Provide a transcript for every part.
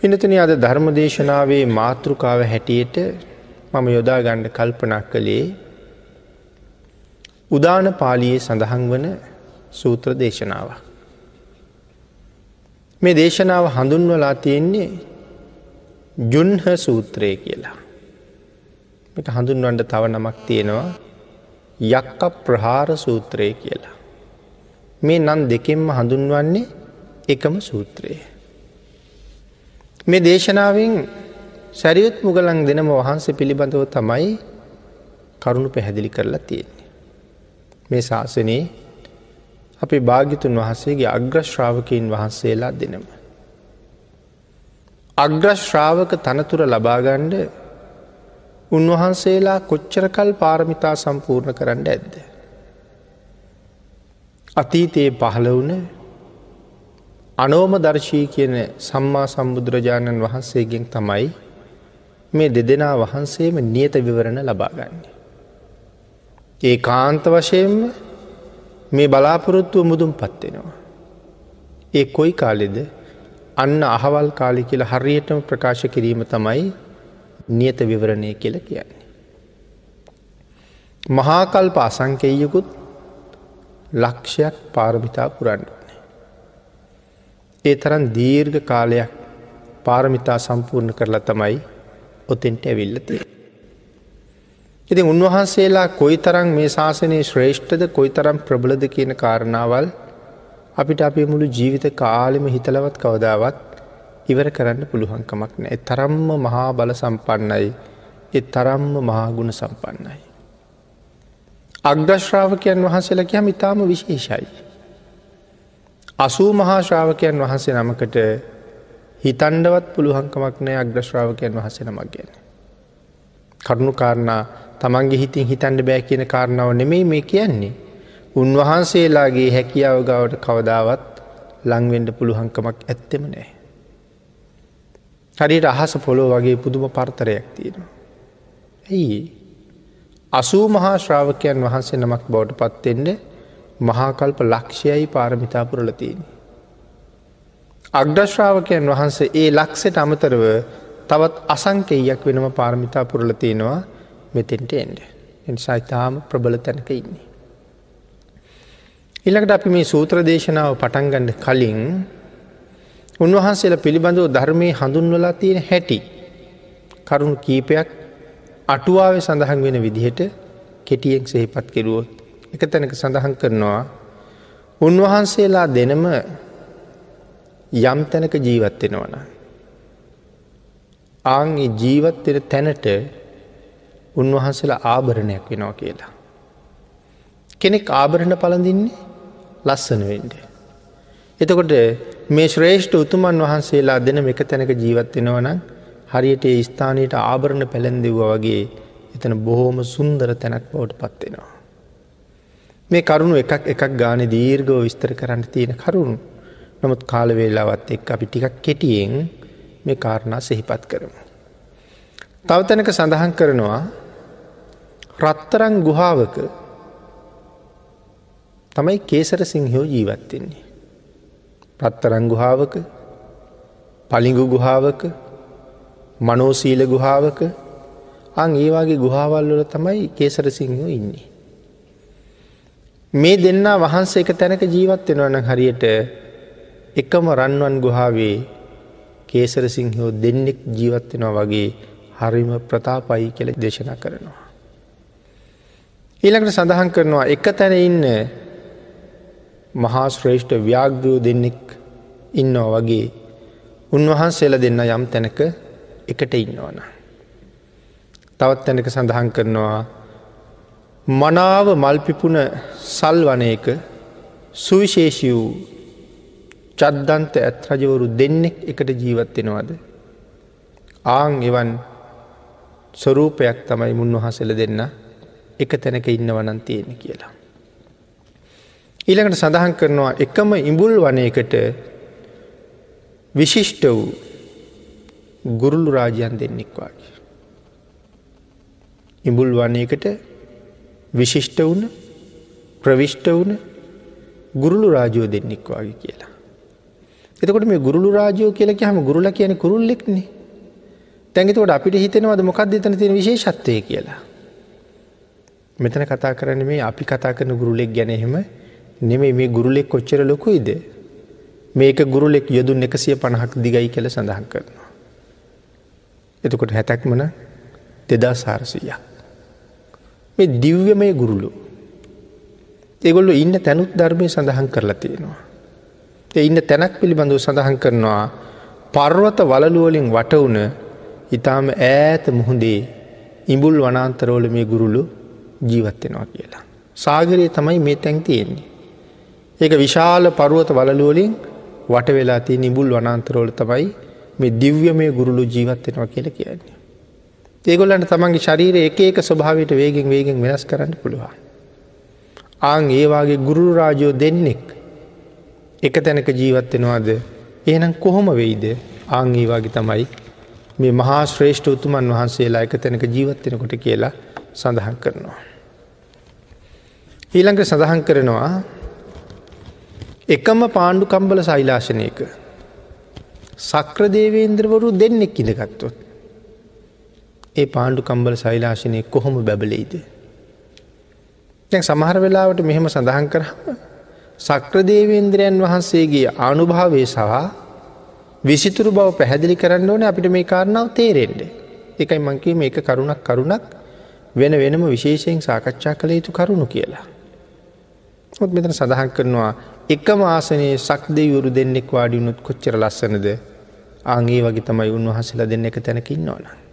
පිනතුන අද ධර්ම දේශනාවේ මාතෘකාව හැටියට මම යොදා ගණ්ඩ කල්පනක් කළේ උදාන පාලියේ සඳහන් වන සූත්‍ර දේශනාව. මේ දේශනාව හඳුන්වලා තියෙන්නේ ජුන්හ සූත්‍රය කියලා. එක හඳුන්වන්ට තව නමක් තියෙනවා යක්ක ප්‍රහාර සූත්‍රය කියලා. මේ නන් දෙකෙන්ම හඳුන්වන්නේ එකම සූත්‍රයේ. මේ දේශනාවෙන් සැරියුත් මුගලන් දෙනම වහන්සේ පිළිබඳව තමයි කරුණු පැහැදිලි කරලා තියෙන්නේ. මේ ශාසනයේ අපි භාගිතුන් වහන්සේගේ අග්‍රශ්‍රාවකයින් වහන්සේලා දෙනම. අග්‍රශ්‍රාවක තනතුර ලබාගණ්ඩ උන්වහන්සේලා කොච්චරකල් පාරමිතා සම්පූර්ණ කරන්න ඇද්ද. අතීතයේ පහළ වුණ අනෝම දර්ශී කියන සම්මා සම්බුදුරජාණන් වහන්සේගෙන් තමයි මේ දෙදෙනා වහන්සේම නියත විවරණ ලබාගන්නේ. ඒ කාන්ත වශයෙන්ම මේ බලාපොරොත්තුව මුදුම් පත්වෙනවා. ඒ කොයි කාලෙද අන්න අහවල් කාලි කියලා හරියටම ප්‍රකාශ කිරීම තමයි නියත විවරණය කියල කියන්නේ. මහාකල්ප අසංකෙයකුත් ලක්ෂයක් පාරමිතා පුරන්ඩුවනේ. ඒ තරන් දීර්ඝ කාලයක් පාරමිතා සම්පූර්ණ කරලා තමයි ඔතෙන්ට ඇවිල්ලතිය. ඉතින් උන්වහන්සේලා කොයි තරම් මේ ශාසනයේ ශ්‍රේෂ්ඨද කොයි තරම් ප්‍රබලද කියන කාරණාවල් අපිට අපේ මුළු ජීවිත කාලෙම හිතලවත් කවදාවත් ඉවර කරන්න පුළුවන්කමක් නෑ තරම්ම මහා බල සම්පන්නයි එ තරම්ම මහාගුණ සම්පන්නයි. අග්‍රශ්‍රාවකයන් වහන්සේලා කියම ඉතාම විශේෂයි. අසූ මහාශ්‍රාවකයන් වහන්සේ නමකට හිතන්ඩවත් පුළුවන්කමක් නෑ අග්‍රශ්‍රාවකයන් වහසේ නමක් ගැන. කරුණු කාරණා තමන්ගේ හිතින් හිතන්ඩ බෑ කියන කාරණාව නෙමෙයි මේ කියන්නේ. උන්වහන්සේලාගේ හැකියාව ගවට කවදාවත් ලංවෙන්ඩ පුළුහංකමක් ඇත්තෙම නෑ. හරියට අහස පොලෝ වගේ පුදුම පර්තරයක් තියෙනවා. ඇයි අසූ මහා ශ්‍රාවකයන් වහන්සේ නමක් බවට පත්තෙන්ට මහාකල්ප ලක්ෂයයි පාරමිතා පුරලතියන්නේ. අග්‍රශ්‍රාවකයන් වහන්සේ ඒ ලක්සෙට අමතරව තවත් අසංකෙයක් වෙනම පාරමිතා පුරල තියෙනවා මෙතෙන්ට එන්ඩ. එනිසා ඉතාම ප්‍රබල තැනක ඉන්නේ. ඉළඟට අපි මේ සූත්‍ර දේශනාව පටන්ගන්න කලින් උන්වහන්සේලා පිළිබඳව ධර්මය හඳුන්වලා තියෙන හැටි කරුණු කීපයක් අටුවාව සඳහන් වෙන විදිහට කෙටියෙන් සෙහිපත් කෙරුවොත් එක තැනක සඳහන් කරනවා උන්වහන්සේලා දෙනම යම් තැනක ජීවත්වෙනවන. ආංගේ ජීවත්වෙන තැනට උන්වහන්සේලා ආභරණයක් වෙනවා කියලා. කෙනෙක් ආභරණ පලඳින්නේ ලස්සන වෙන්ඩ. එතකොට මේ ශ්‍රේෂ්ඨ උතුමන් වහන්සේලා දෙන එක තැනක ජීවත්වෙනවනම් හරියට ඒ ස්ථානයට ආභරණ පැළැන්දෙව්ව වගේ එතන බොහෝම සුන්දර තැනක් බවට පත්වෙනවා. මේ කරුණු එකක් එකක් ගාන දීර්ගව විස්තර කරන්න තියෙන කරුණු නමුත් කාලවේලාවත් එක් අපි ටිකක් කෙටියෙන් මේ කාරණා සෙහිපත් කරමු. තවතැනක සඳහන් කරනවා රත්තරං ගුහාවක තමයි කේසර සිංහයෝ ජීවත්වෙන්නේ. රත්තරං ගුහාවක පලිගු ගුහාවක මනෝසීල ගුහාවක අං ඒවාගේ ගුහාවල්වල තමයි කේසර සිංහෝ ඉන්නේ. මේ දෙන්න වහන්සේ එක තැනක ජීවත්වෙනවන හරියට එකම රන්වන් ගුහාවේ කේසර සිංහෝ දෙන්නෙක් ජීවත්වෙනවා වගේ හරිම ප්‍රතාපයි කෙළ දේශනා කරනවා. ඊළඟට සඳහන් කරනවා එක තැන ඉන්න මහා ශ්‍රේෂ්ඨ ව්‍යාග්‍රෝ දෙන්නෙක් ඉන්නවා වගේ උන්වහන්සේල දෙන්න යම් තැනක එකට ඉන්නවන. තවත් තැනක සඳහන් කරනවා මනාව මල්පිපුන සල් වනයක සුවිශේෂී වූ චද්දන්ත ඇත් රජවරු දෙන්නෙක් එකට ජීවත්වෙනවාද. ආං එවන් ස්වරූපයක් තමයි මුන්වහසල දෙන්න එක තැනක ඉන්නවනන් තියෙන කියලා. ඊළඟට සඳහන් කරනවා එකම ඉඹුල් වනයකට විශිෂ්ට වූ ගුරුල්ලු රාජයන් දෙන්නෙක් වගේ. ඉඹුල් වනයකට විශිෂ්ට වුණ ප්‍රවිෂ්ට වුණ ගුරුළු රාජයෝ දෙන්නෙක් වගේ කියලා. එතකොට මේ ගුරුළු රාජයෝ කියලක හම ගුරුල කියන කුරුල්ලෙක්නේ තැඟතවට අපිට හිතනවද මොකක්ද එතන තියෙන විශේෂත්වය කියලා. මෙතන කතා කරන මේ අපි කතා කරන ගුරුලෙක් ගැනහෙම නෙමේ මේ ගුරුලෙක් කොච්චර ලොකුයිද මේක ගුරුලෙක් යොදුන් එකසිය පණහක් දිගයි කළ සඳහන් කරනවා. එතකොට හැතැක්මන දෙදා සාරසීයක්. මේ දිව්‍යමය ගුරුලු. ඒගොල්ලු ඉන්න තැනුත් ධර්මය සඳහන් කරලා තියෙනවා. ඒ ඉන්න තැනක් පිළිබඳව සඳහන් කරනවා පර්වත වලලුවලින් වටවුන ඉතාම ඈත මුහුදේ ඉඹුල් වනාන්තරෝල මේ ගුරුලු ජීවත්වෙනවා කියලා. සාගරයේ තමයි මේ තැන් තියෙන්නේ. ඒක විශාල පරුවත වලලුවලින් වට වෙලා තිය නිබුල් වනාන්තරෝල තමයි මේ දිව්‍ය මේ ගුරුලු ජීවත්වෙනවා කියල කියන්නේ. ඒගොල්ලන්න තමන්ගේ ශරීර එක එක ස්වභාවට වේගෙන් වේගෙන් වෙනස් කරන්න පුළුවන්. ආං ඒවාගේ ගුරු රාජයෝ දෙන්නෙක් එක තැනක ජීවත්වෙනවාද ඒනම් කොහොම වෙයිද ආංගේ වගේ තමයි මේ මහා ශ්‍රේෂ්ඨ උතුමන් වහන්සේලා එක තැනක ජීවත්වෙනකොට කියලා සඳහන් කරනවා. ඊළඟ සඳහන් කරනවා එකම පාණ්ඩු කම්බල සෛලාශනයක සක්‍රදේවේන්ද්‍රවරු දෙන්නෙක් ඉඳගත්තොත් ඒ පාණ්ඩු කම්බල සෛලාශනය කොහොම බැබලෙයිද. දැන් සමහර වෙලාවට මෙහෙම සඳහන් කරහම සක්‍රදේවේන්ද්‍රයන් වහන්සේගේ ආනුභාවේ සවා විසිතුරු බව පැහැදිලි කරන්න ඕන අපිට මේ කාරණාව තේරෙන්ඩ. එකයි මංකේ මේක කරුණක් කරුණක් වෙන වෙනම විශේෂයෙන් සාකච්ඡා කළ යුතු කරුණු කියලා. ඔත් මෙතන සඳහන් කරනවා එකම ආසනයේ සක්දෙවරු දෙන්නෙක් වාඩියුණුත් කොච්චර ලස්සනද ආගේ වගේ තමයි උන්වහසලා දෙන්න එක තැනකින්න ඕන.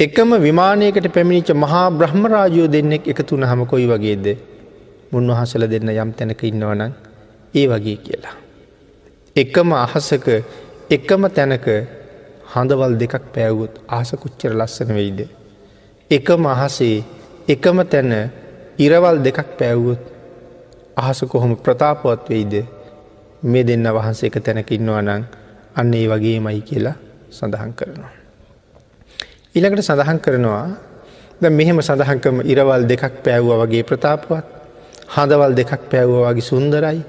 එකම විමානයකට පැමිණිච මහා බ්‍රහ්මරාජයෝ දෙන්නෙක් එකතුන හම කොයි වගේද මුන්වහසල දෙන්න යම් තැනක ඉන්නවනං ඒ වගේ කියලා. එකම අහසක එකම තැනක හඳවල් දෙකක් පැවුත් ආස කුච්චර ලස්සන වෙයිද. එකම අහසේ එකම තැන ඉරවල් දෙකක් පැව්වුත් අහස කොහොම ප්‍රතාපවත් වෙයිද මේ දෙන්න වහන්සේ එක තැනකින්නවා නං අන්න ඒ වගේ මයි කියලා සඳහන් කරනවා. ඊළඟට සඳහන් කරනවා ද මෙහෙම සඳහන්කම ඉරවල් දෙකක් පැව්ව වගේ ප්‍රතාපවත් හඳවල් දෙකක් පැව්ව වගේ සුන්දරයි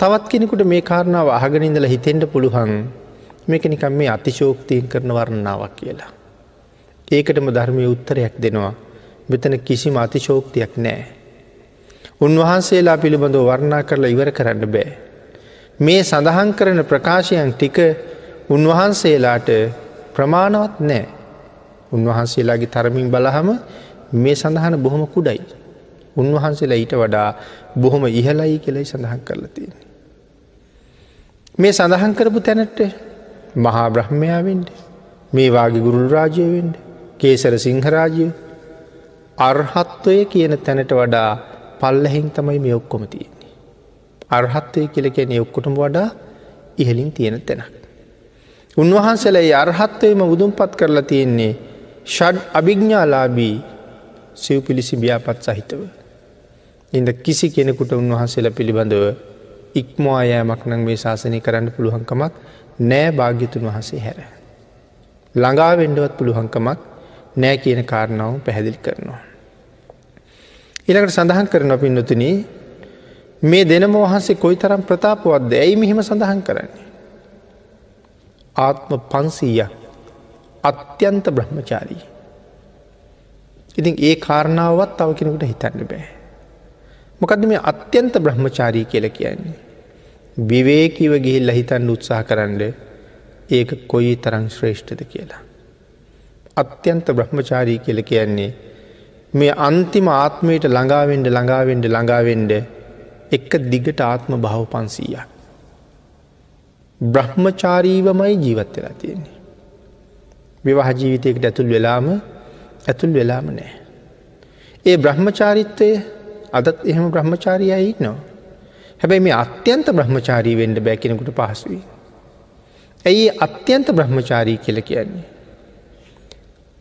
තවත් කෙනෙකුට මේ කාරණාව අහගනින්දල හිතෙන්ට පුළුවන් මේක නිකම් මේ අතිශෝක්තියෙන් කරන වරණාවක් කියලා. ඒකටම ධර්මය උත්තරයක් දෙනවා මෙතන කිසිම අතිශෝක්තියක් නෑ. උන්වහන්සේලා පිළිබඳව වර්ණා කරලා ඉවර කරන්න බෑ. මේ සඳහන් කරන ප්‍රකාශයන් ටික උන්වහන්සේලාට ප්‍රමාණවත් නෑ. උන්වහන්සේලාගේ තරමින් බලහම මේ සඳහන බොහොම කුඩයි. උන්වහන්සේලා ඊට වඩා බොහොම ඉහලයි කෙලයි සඳහන් කරලතියෙන. මේ සඳහන් කරපු තැනට මහා බ්‍රහ්මයාවෙන්ට මේ වාගේ ගුරුල් රාජයවෙන්ට කේසර සිංහරාජය අර්හත්වය කියන තැනට වඩා පල්ලහෙන් තමයි මේ ඔක්කොම තියෙන්නේ. අර්හත්වය කියල කියන ඔක්කොටම වඩා ඉහලින් තියෙන තැනක්. උන්වහන්සේලා අර්හත්වයම උදුම් පත් කරලා තියෙන්නේ ෂඩ් අභිග්ඥාලාබී සිව් පිලිසි බ්‍යාපත් සහිතව. ඉද කිසි කෙනෙකුට උන්වහන්සේලා පිළිබඳව ඉක්මවා යෑමක් නං මේ ශාසනය කරන්න පුළුවන්කමක් නෑ භාග්‍යතුන් වහසේ හැර. ළඟා වෙන්ඩුවත් පුළුවන්කමක් නෑ කියන කාරණාව පැහැදිලි කරනවා. ඉළඟට සඳහන් කරන පින්නතුන මේ දෙනම වහන්සේ කොයි තරම් ප්‍රතාපවත්ද ඇයි මෙහෙම සඳහන් කරන්නේ. ආත්ම පන්සීය අත්‍යන්ත බ්‍රහ්මචාරී. ඉතින් ඒ කාරණාවත් තව කෙනෙකුට හිතන්න බෑ. මොකද මේ අත්‍යන්ත බ්‍රහ්මචාරී කියල කියන්නේ. විවේකිව ගිහිල්ල හිතන්න උත්සාහ කරන්න ඒක කොයි තරං ශ්‍රේෂ්ඨද කියලා. අත්‍යන්ත බ්‍රහ්මචාරී කියල කියන්නේ මේ අන්තිම ආත්මයට ළඟාවෙන්ඩ ළඟාවෙන්ඩ ළඟාවෙන්ඩ එක්ක දිගට ආත්ම භාව පන්සීයක්. බ්‍රහ්මචාරීවමයි ජීවත් වෙලා තියෙන්නේ. විවාහ ජීවිතයකට ඇතුල් වෙලාම ඇතුල් වෙලාම නෑ. ඒ බ්‍රහ්මචාරිත්වය අදත් එහෙම බ්‍රහ්මචාරියයි නවා. හැබැයි මේ අත්‍යන්ත බ්‍රහ්මචාරී වෙන්ඩ බැකිනෙකුට පහසුවී. ඇයි අත්‍යන්ත බ්‍රහ්මචාරී කියල කියන්නේ.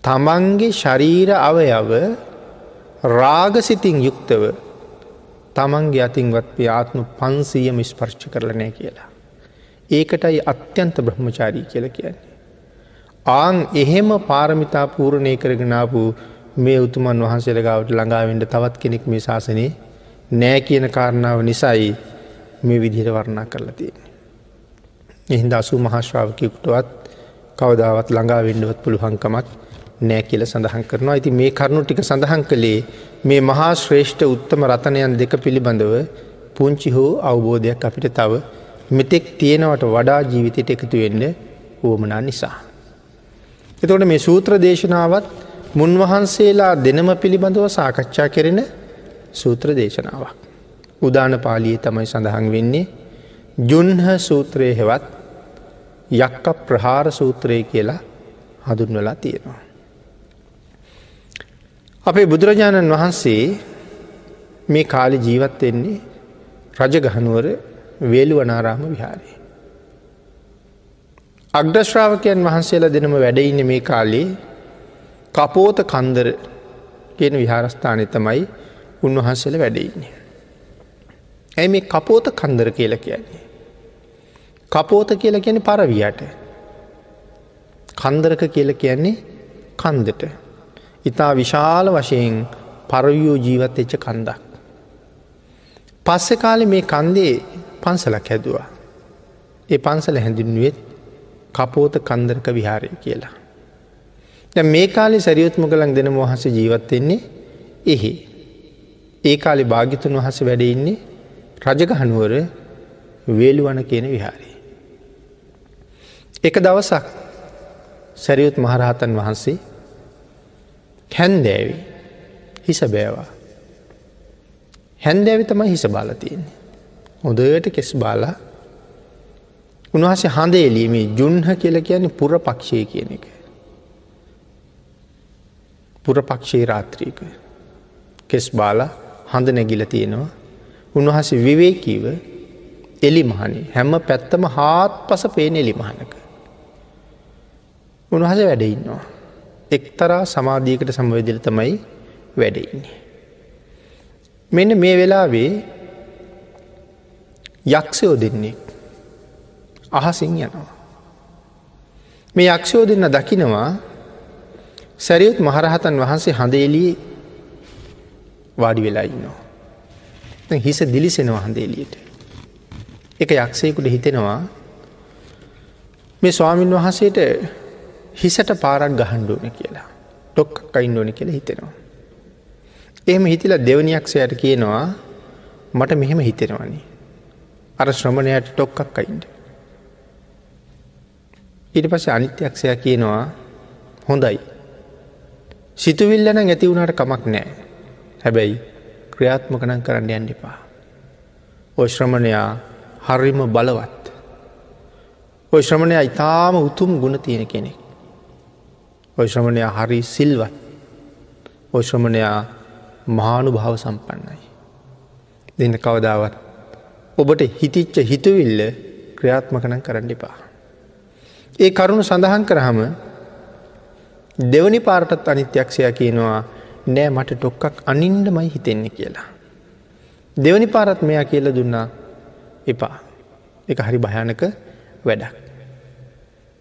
තමන්ගේ ශරීර අවයව රාගසිතින් යුක්තව තමන්ගේ අතින්වත් ආත්ම පන්සීයම ස්පර්ච්ච කරලනෑ කියලා. ඒකටයි අත්‍යන්ත බ්‍රහ්මචාරී කියල කියන්නේ. ආං එහෙම පාරමිතා පූරණය කරගෙනාපු මේ උතුමන් වහන්සේල ගවට ළඟාවෙන්ට තවත් කෙනෙක් මේ ශාසනයේ නෑ කියන කාරණාව නිසයි මේ විදිහට වර්ණා කරලා තියෙන්නේ. එහින්ද අසු මහශ්‍රාවකයකුටවත් කවදාවත් ළඟා වෙන්ඩුවත් පුළුවන්කමක් නෑ කියල සඳහන් කරනවා ඇති මේ කරුණු ටික සඳහන් කළේ මේ මහා ශ්‍රේෂ්ඨ උත්තම රතනයන් දෙක පිළිබඳව පුංචි හෝ අවබෝධයක් අපිට තව මෙතෙක් තියෙනවට වඩා ජීවිතයට එකතු වෙන්න වුවමනා නිසා. එතකොට මේ සූත්‍ර දේශනාවත් මුන්වහන්සේලා දෙනම පිළිබඳව සාකච්ඡා කෙරෙන සූත්‍ර දේශනාවක්. උදාන පාලිය තමයි සඳහන් වෙන්නේ ජුන්හ සූත්‍රය හෙවත් යක්ක ප්‍රහාර සූත්‍රය කියලා හඳුන්වලා තියෙනවා. අපේ බුදුරජාණන් වහන්සේ මේ කාලි ජීවත් වෙන්නේ රජගහනුවර වේලු වනාරාම විහාරය. අග්‍රශ්‍රාවකයන් වහන්සේලා දෙනම වැඩඉන්න මේ කාලේ කපෝත කන්දර කියන විහාරස්ථානය තමයි උන්වහන්සේල වැඩඉන්නේ. ඇයි මේ කපෝත කන්දර කියල කියන්නේ. කපෝත කියල කියන පරවියට. කන්දරක කියල කියන්නේ කන්දට. ඉතා විශාල වශයෙන් පරවියෝ ජීවත් එච්ච කන්දක්. පස්සෙ කාලෙ මේ කන්දේ පන්සලක් හැදවා. ඒ පන්සල හැඳින්ුවෙත් කපෝත කන්දරක විහාරය කියලා. මේ කාලේ සැරියුත්ම කළන් දෙන වහස ජීවත්වෙන්නේ එහි. ඒ කාලි භාගිතුන් වහස වැඩඉන්නේ රජගහනුවර වේලුවන කියන විහාරී. එක දවසක් සැරියුත් මහරහතන් වහන්සේ හැන්දෑවි හිස බෑවා. හැන්දෑවි තමයි හිස බාලතියන්නේ. හොදට කෙස් බාලා උන්වහසේ හඳ එලීමේ ජුන්හ කියල කියන්නේ පුර පක්ෂය කියන එක. පුරපක්ෂයේ රාත්‍රීක කෙස් බාලා හඳ නැගිල තියෙනවා උන්වහස විවේකීව එලි මහනේ හැම පැත්තම හාත් පස පේන එලි මහනක. උන්වහස වැඩඉන්නවා. එක්තරා සමාධියකට සමවදිල තමයි වැඩඉන්නේ. මෙන්න මේ වෙලාවේ යක්ෂයෝ දෙන්නේ අහසින් යනවා. මේ යක්ෂයෝ දෙන්න දකිනවා සැරියුත් මහරහතන් වහන්සේ හඳේලී වාඩි වෙලා ඉන්නවා. හිස දිලිසෙනවා හඳේලියට. එක යක්ෂයකුට හිතෙනවා මේ ස්වාමීන් වහන්සේට හිසට පාරක් ගහන්ඩුවන කියලා. ටොක් අයින්න ඕන කියලා හිතෙනවා. එහෙම හිතිල දෙවනියක්ෂයට කියනවා මට මෙහෙම හිතෙනවනි. අර ශ්‍රමණයට ටොක්කක් අයින්ට. ඊට පස අනිත්‍යක්ෂය කියනවා හොඳයි සිතුවිල්ලන ඇති වුණට කමක් නෑ. හැබැයි ක්‍රියාත්මකනන් කරන්න යන්න එපා. ඔය ශ්‍රමණයා හරිම බලවත්. ඔය ශ්‍රමණය ඉතාම උතුම් ගුණ තියෙන කෙනෙක්. ඔය ශ්‍රමණයා හරි සිල්වත්. ඔය ශ්‍රමණයා මහානු භාව සම්පන්නයි. දෙන්න කවදාවත් ඔබට හිතිච්ච හිතුවිල්ල ක්‍රියාත්මකනන් කරන්න එපා. ඒ කරුණු සඳහන් කරහම දෙවනි පාරටත් අනිත්‍යක්ෂය කියනවා නෑ මට ටොක්කක් අනින්ඩ මයි හිතෙන්නේ කියලා. දෙවනි පාරත් මෙයා කියල දුන්නා එපා එක හරි භයානක වැඩක්.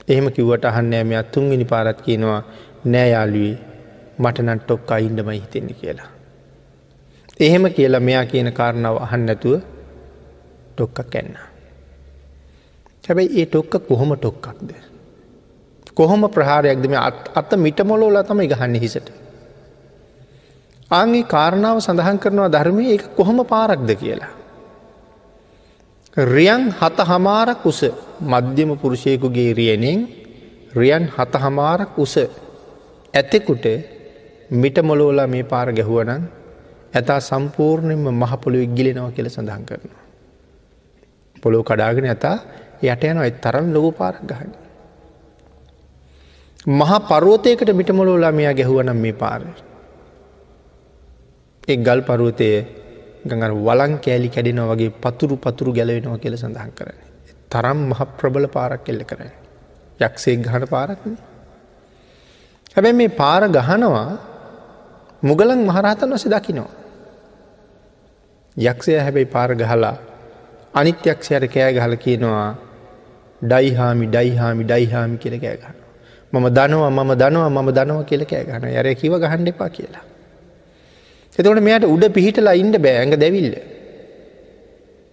එහෙම කිව්වට අහන්නෑ මෙ අත්තුන්ගනි පාරත් කියනවා නෑයාලුවී මටනන් ටොක් අයින්ඩමයි හිතෙන්නේ කියලා. එහෙම කියලා මෙයා කියන කාරණාව අහන් නැතුව ටොක්ක කැන්න. හැබැයි ඒ ටොක්ක කොහොම ටොක්කක්ද. කොහොම ප්‍රහාරයක්දම අත්ත මිටමොලෝලා තම ගහන්න හිසට. ආගේ කාරණාව සඳහන් කරනවා ධර්මය ඒ කොහොම පාරක්ද කියලා. රියන් හත හමාරක් උස මධ්‍යම පුරුෂයකුගේ රියනෙන් රියන් හත හමාරක් උස ඇතෙකුට මිටමොලෝලා මේ පාර ගැහුවනන් ඇතා සම්පූර්ණයෙන්ම මහපොළො ඉගිලෙනවා කියල සඳහන් කරනවා. පොළොව කඩාගෙන ඇතා යට යන ඇත් තරම් ලොකු පාරක් ගහන්න. මහා පරුවතයකට මිටමොලෝ ළමයා ගැහුවනම් මේ පාර. එක් ගල් පරුවතය ගඟර වලං කෑලි කැඩෙන වගේ පතුරු පතුරු ගැලවෙනවා කියල සඳහන් කරන. තරම් මහ ප්‍රබල පාරක් කෙල්ල කරන. යක්ෂේක් ගහන පාරක්න. හැබැ මේ පාර ගහනවා මුගලන් මහරහතන් වස දකිනවා. යක්ෂය හැබැයි පාර ගහලා අනිත් යක්ෂයට කෑ ගහල කියනවා ඩයිහාමි ඩයිහාමි ඩයිහාමි කියල කෑ ගහන. මම දනවා මම දනවා මම දනව කියල කෑ ගන යර කිව ගහන්න එපා කියලා. එතකට මෙයට උඩ පිහිටලා ඉන්ඩ බෑඇඟ දැවිල්ල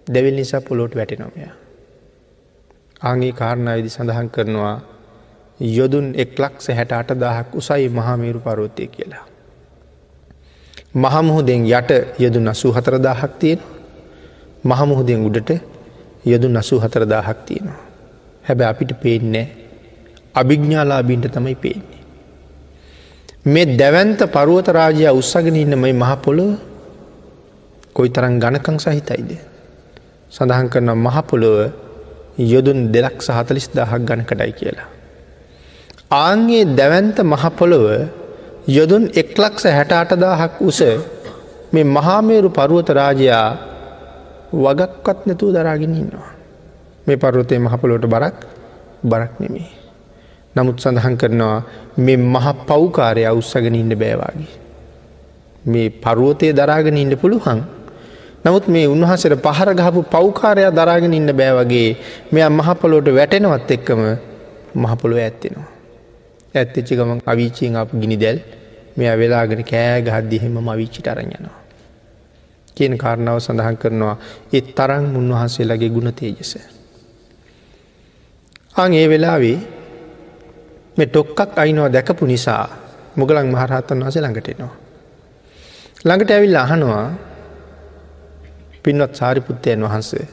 දැවිල් නිසා පොලොට වැටෙනොමය. ආගේ කාරණාවිදි සඳහන් කරනවා යොදුන් එක් ලක්ස හැට අටදාහක් උසයි මහමේරු පරෝත්තය කියලා. මහමුහුදෙන් යට යදු නසූ හතරදාහක් තියෙන මහමුහුදෙන් උඩට යදු නසූ හතරදාහක් තියෙනවා. හැබැ අපිට පේන්නේ අභිග්ඥාලාබීන්ට තමයි පේන්නේ. මේ දැවන්ත පරුවත රාජය උත්සගෙන ඉන්න මයි මහපොළොව කොයි තරන් ගණකං සහිතයිද. සඳහන් කරන මහපොළොව යොදුන් දෙලක් සහතලිස් දහක් ගණකටයි කියලා. ආන්ගේ දැවන්ත මහපොළොව යොදුන් එක්ලක්ස හැට අටදාහක් උස මේ මහාමේරු පරුවත රාජයා වගක්වත් නැතුව දරාගෙන ඉන්නවා. මේ පරුවතය මහපොලොට බරක් බරක් නෙමේ. නමුත් සඳහන් කරනවා මේ මහ පව්කාරය අවුස්සගෙන ඉන්න බෑවාගේ. මේ පරුවතය දරාගෙන ඉන්න පුළුවන්. නමුත් මේ උන්වහසට පහර ගහපු පෞකාරයක් දරාගෙන ඉන්න බෑවගේ මෙය මහපොලෝට වැටෙනවත් එක්කම මහපොළොව ඇත්තෙනවා. ඇත්තච්චි ගමන් අවිචයෙන් අප ගිනි දැල් මෙය වෙලාගෙන කෑ ගහද්දිහෙම මවිච්චිට අරයනවා. කියන කාරණාව සඳහන් කරනවා ඒ තරං උන්වහන්සේලාගේ ගුණ තේජස. අං ඒ වෙලාවේ මේ ටොක්කක් අයිනවා දැකපු නිසා මුගලන් මහරහත්තන් වහස ළඟටෙනවා. ළඟට ඇවිල් අහනවා පින්වත් සාරිපුත්තයන් වහන්සේ.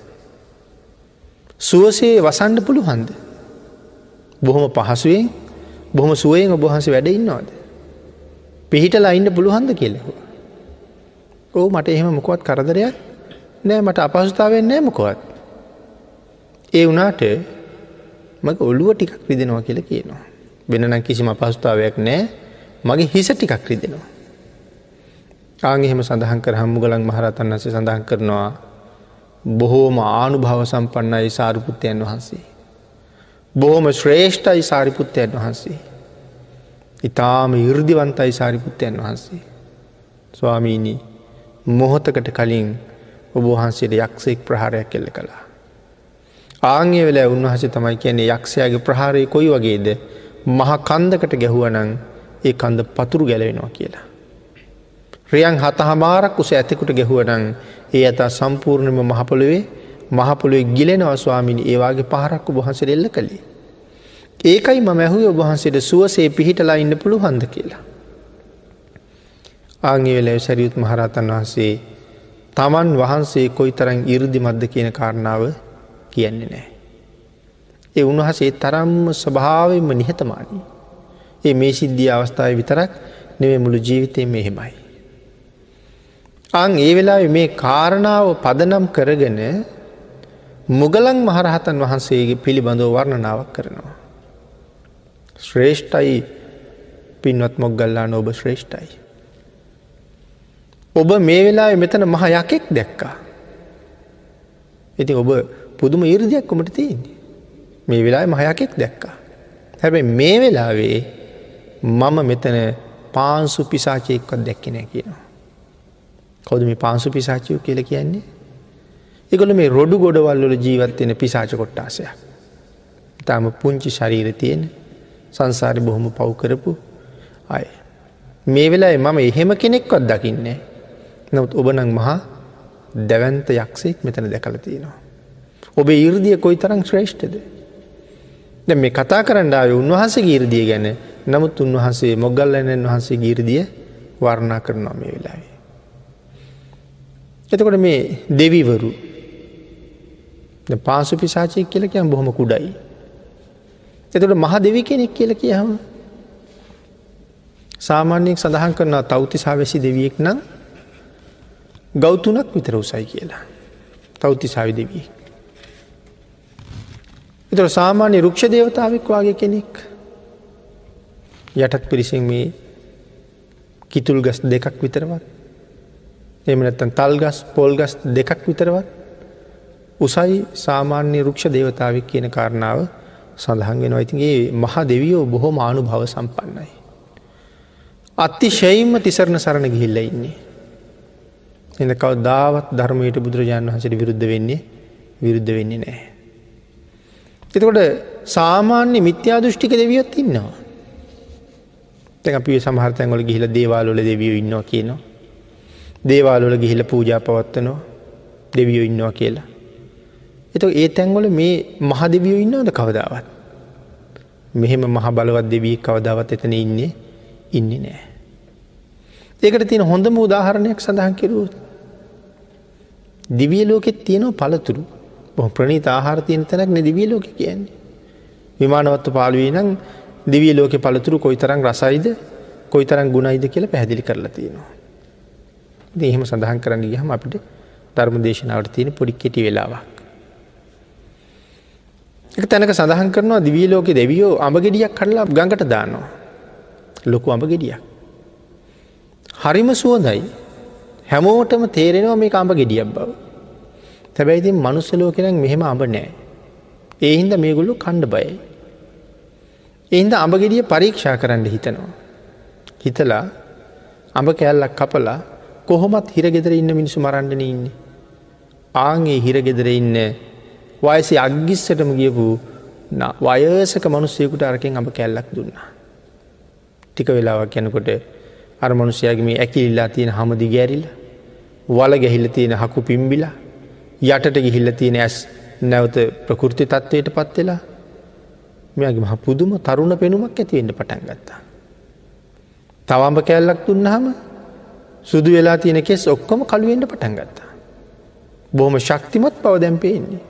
සුවසේ වසන්ඩ පුළුහන්ද. බොහොම පහසුවෙන් බොහොම සුවයෙන් ඔබහන්ස වැඩ ඉන්නවාද. පිහිටලා ඉන්න පුළුහන්ද කෙලෙහු. ඕ මට එහෙම මොකොත් කරදරයක් නෑ මට අපහසුතාවෙන් නෑ මොකොත්. ඒ වනාට මක ඔළුව ටිකක් විදෙනවා කියල කියනවා. වෙනනම් කිසිම අපහසුතාවයක් නෑ මගේ හිස ටිකක් රිදෙනවා. ආගෙහෙම සඳහන් කර හම්මුගලන් මහරතන් වසේ සඳහන් කරනවා බොහෝම ආනු භව සම්පන්නයි සාරිපුත්තයන් වහන්සේ. බොහොම ශ්‍රේෂ්ඨයි සාරිපුත්තයන් වහන්සේ. ඉතාම ඉර්දිවන්තයි සාරිපුත්තයන් වහන්සේ. ස්වාමීණී මොහොතකට කලින් ඔබහන්සේට යක්ෂෙක් ප්‍රහාරයක් කෙල්ල කළා. ආංගය වෙල උන්වහස තමයි කියන්නේ යක්ෂයාගේ ප්‍රහාරය කොයි වගේද මහ කන්දකට ගැහුවනං ඒ කන්ද පතුරු ගැලවෙනවා කියලා. රියන් හත හමාරක් උස ඇතෙකුට ගැහුවනං ඒ ඇතා සම්පූර්ණම මහපොළුවේ මහපොළුවේ ගිලෙනවා ස්වාමිනි ඒවාගේ පහරක්කු බොහන්සර එල්ල කළේ. ඒකයි ම මැහුව ඔබහන්සේට සුවසේ පිහිටලා ඉන්න පුළු හන්ද කියලා. ආංගේ වෙලැ සැරියුත් මහරතන් වහන්සේ තමන් වහන්සේ කොයි තරන් ඉරදි මද්ද කියන කාරණාව කියන්නේ නෑ. ඒ උන්වහසේ තරම්ම ස්වභාවෙන්ම නිහතමානී. ඒ මේ සිද්ධිය අවස්ථාව විතරක් නෙවේ මුළු ජීවිතය මෙහෙමයි. අං ඒ වෙලා මේ කාරණාව පදනම් කරගෙන මුගලන් මහරහතන් වහන්සේගේ පිළිබඳව වර්ණනාවක් කරනවා. ශ්‍රේෂ්ඨයි පින්වත් මොග්ගල්ලා නොබ ශ්‍රේෂ්ඨයි. ඔබ මේ වෙලා මෙතන මහ යකෙක් දැක්කා. ඉති ඔබ පුදුම ඉරදියක් කොමට තියන්නේ. මේ වෙලා මහයකෙක් දැක්කා. හැබැයි මේ වෙලාවේ මම මෙතන පාන්සු පිසාචයෙක්වත් දැක්කනෑ කියනවා. කවද මේ පාන්සු පිසාචයෝ කියල කියන්නේ. එකොළ මේ රොඩු ගොඩවල්ලොල ජීවත්වෙන පිසාච කොට්ටාසයක්. තාම පුංචි ශරීර තියෙන සංසාරි බොහොම පව් කරපු අය. මේ වෙලා මම එහෙම කෙනෙක්වත් දකින්නේ. නමුත් ඔබනං මහා දැවන්ත යක්ෂෙක් මෙතන දැකල තියෙනවා. ඔබේ ඉර්දිය කොයි තරං ශ්‍රේෂ්ඨද. ද මේ කතා කරන්නාව උන්වහන්සේ ගීරදිය ගැන නමුත් උන්වහන්සේ මොගල්ලනන් වහන්සේ ගීරදිය වර්ණා කරනවා මේ වෙලාවේ. එතකොට මේ දෙවිවරු පාසු පිසාචය කියලකයම් බොහොම කුඩයි. එතට මහ දෙවි කෙනෙක් කියල කියහම සාමාන්‍යයෙන් සඳහන් කරනවා තෞතිසා වැසි දෙවියෙක් නම් ගෞතුනක් විතර උසයි කියලා. තෞතිසාවි දෙවී. එතට සාමාන්‍ය රුක්ෂ දේවතාවක් වගේ කෙනෙක් යටත් පිරිසෙන් මේ කිතුල් ගස් දෙකක් විතරවත් එමනත්තන් තල්ගස් පොල්ගස් දෙකක් විතරවත් උසයි සාමාන්‍ය රුක්ෂ දේවතාවක් කියන කාරණාව සඳහන්ගෙන ඉතිගේ මහ දෙවියෝ බොහෝ මානු භව සම්පන්නයි. අත්ති ශයිම්ම තිසරණ සරණ ගිහිල්ල ඉන්නේ. එඳ කව දාවත් ධර්මයට බුදුරජාණන් වහසට විරුද්ධ වෙන්නේ විරුද්ධ වෙන්නේ නෑ. එතකොට සාමාන්‍ය මිත්‍යා දෘෂ්ටික දෙවියොත් ඉන්නවා. තැ අපි සමහර්තැන්ගොල ගිහිල දේවාලොල දෙවියෝ ඉන්නවා කියනවා. දේවාලොල ගිහිල පූජා පවත්වනවා දෙවියෝ ඉන්නවා කියලා. එත ඒ තැන්වල මේ මහදවියෝ ඉන්නවද කවදාවත්. මෙහෙම මහ බලවත් දෙවී කවදාවත් එතන ඉන්නේ ඉන්නේ නෑ. ඒකට තියෙන හොඳම උදාහරණයක් සඳහන් කෙරුවත්. දිවිය ලෝකෙත් තියෙනවා පළතුරු බොහ ප්‍රණීත ආහාර තියෙන තැනක් නෙ දිවිය ලෝක කියන්නේ. විමානවත්ව පාලුවී නම් දිවිය ලෝක පළතුරු කොයි තරම් රසයිද කොයි තරම් ගුණයිද කියලා පැහැදිලි කරලා තියෙනවා. එහෙම සඳහන් කරන්න ගහම අපිට ධර්ම දේශනාවට තියෙන පොඩි කෙටි වෙලාවක්. එක තැනක සඳහන් කරනවා දිවී ලෝක දෙවියෝ අඹ ගෙඩියක් කඩලා ගඟට දානවා. ලොකු අඹ ගෙඩියක්. හරිම සුවදයි හැමෝටම තේරෙනවා මේ අඹ ගෙඩියක් බව. තැබැයිතින් මනුස්සලෝ කෙනෙක් මෙහෙම අඹ නෑ. ඒ හින්ද මේගොල්ලු කණ්ඩ බයයි. එහින්ද අඹ ගෙඩිය පරීක්ෂා කරන්න හිතනවා. හිතලා අඹ කෑල්ලක් කපලා කොහොමත් හිරගෙදර ඉන්න මිනිසු මරණ්ඩන ඉන්නේ. ආගේ හිරගෙදර ඉන්න වයසි අග්ගිස්සටම ගියපු වයසක මනුස්සයකුට අරකෙන් අප කැල්ලක් දුන්නා. ටික වෙලාවක් යැනකොට අර මනුසයගේ මේ ඇකිල්ලා තියෙන හමදි ගැරිල්ල වල ගැහිල්ල තියෙන හකු පිම්බිලා යටට ගිහිල්ල තියෙන ඇස් නැවත ප්‍රකෘති තත්වයට පත්වෙලා මෙයාගේ මහ පුදුම තරුණ පෙනුමක් ඇතිවෙන්න පටන් ගත්තා. තවම්ඹ කැල්ලක් දුන්නහම සුදු වෙලා තියෙන කෙස් ඔක්කොම කළුවෙන්ට පටන් ගත්තා. බොහොම ශක්තිමත් පව දැම්පේන්නේ.